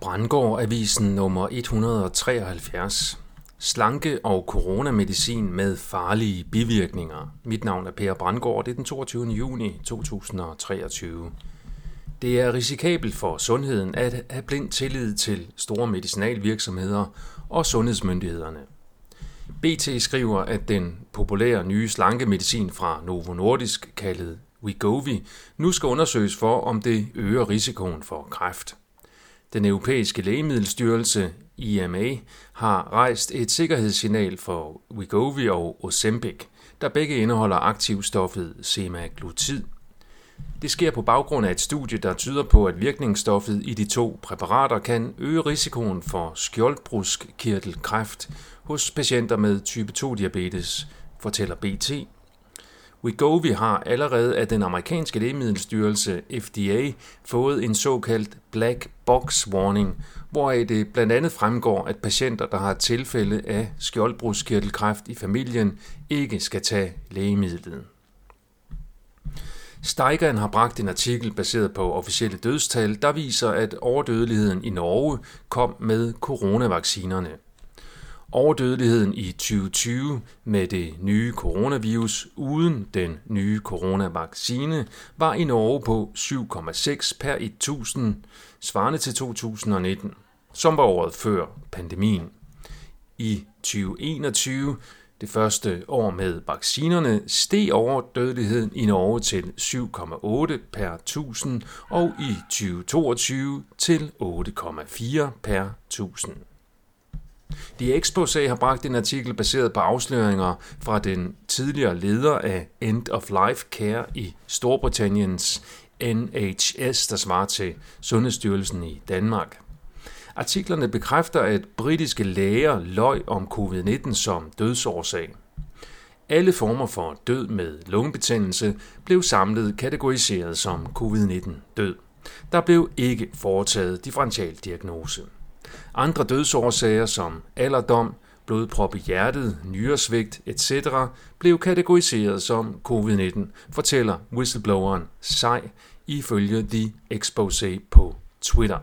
Brandgård Avisen nummer 173. Slanke og coronamedicin med farlige bivirkninger. Mit navn er Per Brandgård, det er den 22. juni 2023. Det er risikabelt for sundheden at have blind tillid til store medicinalvirksomheder og sundhedsmyndighederne. BT skriver, at den populære nye slankemedicin fra Novo Nordisk, kaldet Wegovy, nu skal undersøges for, om det øger risikoen for kræft. Den europæiske lægemiddelstyrelse, EMA, har rejst et sikkerhedssignal for Wegovy og Ozempic, der begge indeholder aktivstoffet semaglutid. Det sker på baggrund af et studie, der tyder på, at virkningsstoffet i de to præparater kan øge risikoen for skjoldbruskkirtelkræft hos patienter med type 2-diabetes, fortæller BT. Wegovy har allerede af den amerikanske lægemiddelstyrelse FDA fået en såkaldt black box warning, hvor det blandt andet fremgår, at patienter, der har tilfælde af skjoldbruskkirtelkræft i familien, ikke skal tage lægemidlet. Steigeren har bragt en artikel baseret på officielle dødstal, der viser, at overdødeligheden i Norge kom med coronavaccinerne. Overdødeligheden i 2020 med det nye coronavirus uden den nye coronavaccine var i Norge på 7,6 per 1000, svarende til 2019, som var året før pandemien. I 2021, det første år med vaccinerne, steg overdødeligheden i Norge til 7,8 per 1000 og i 2022 til 8,4 per 1000. The Exposé har bragt en artikel baseret på afsløringer fra den tidligere leder af End of Life Care i Storbritanniens NHS, der svarer til Sundhedsstyrelsen i Danmark. Artiklerne bekræfter, at britiske læger løg om covid-19 som dødsårsag. Alle former for død med lungebetændelse blev samlet kategoriseret som covid-19 død. Der blev ikke foretaget differentialdiagnose. diagnose. Andre dødsårsager som alderdom, blodprop i hjertet, nyresvigt etc. blev kategoriseret som covid-19, fortæller whistlebloweren Sej ifølge The Expose på Twitter.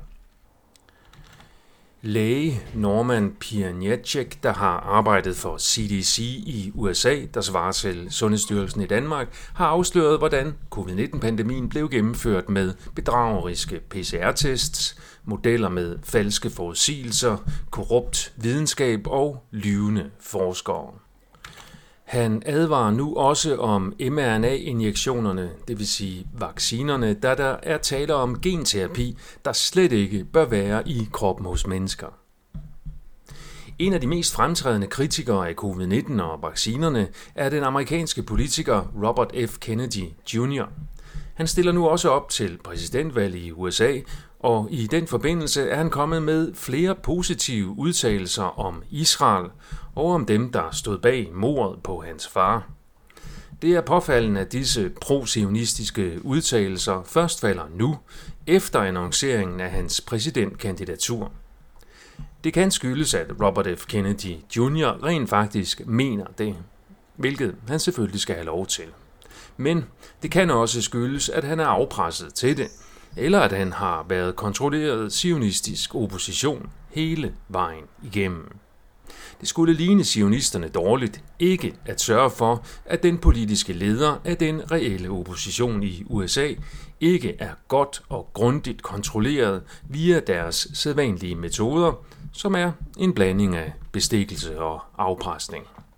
Læge Norman Pianiecek, der har arbejdet for CDC i USA, der svarer til Sundhedsstyrelsen i Danmark, har afsløret, hvordan covid-19-pandemien blev gennemført med bedrageriske PCR-tests, modeller med falske forudsigelser, korrupt videnskab og lyvende forskere. Han advarer nu også om mRNA-injektionerne, det vil sige vaccinerne, da der er tale om genterapi, der slet ikke bør være i kroppen hos mennesker. En af de mest fremtrædende kritikere af covid-19 og vaccinerne er den amerikanske politiker Robert F. Kennedy Jr. Han stiller nu også op til præsidentvalg i USA, og i den forbindelse er han kommet med flere positive udtalelser om Israel og om dem, der stod bag mordet på hans far. Det er påfaldende, at disse pro-sionistiske udtalelser først falder nu, efter annonceringen af hans præsidentkandidatur. Det kan skyldes, at Robert F. Kennedy Jr. rent faktisk mener det, hvilket han selvfølgelig skal have lov til. Men det kan også skyldes, at han er afpresset til det, eller at han har været kontrolleret sionistisk opposition hele vejen igennem. Det skulle ligne sionisterne dårligt ikke at sørge for, at den politiske leder af den reelle opposition i USA ikke er godt og grundigt kontrolleret via deres sædvanlige metoder, som er en blanding af bestikkelse og afpresning.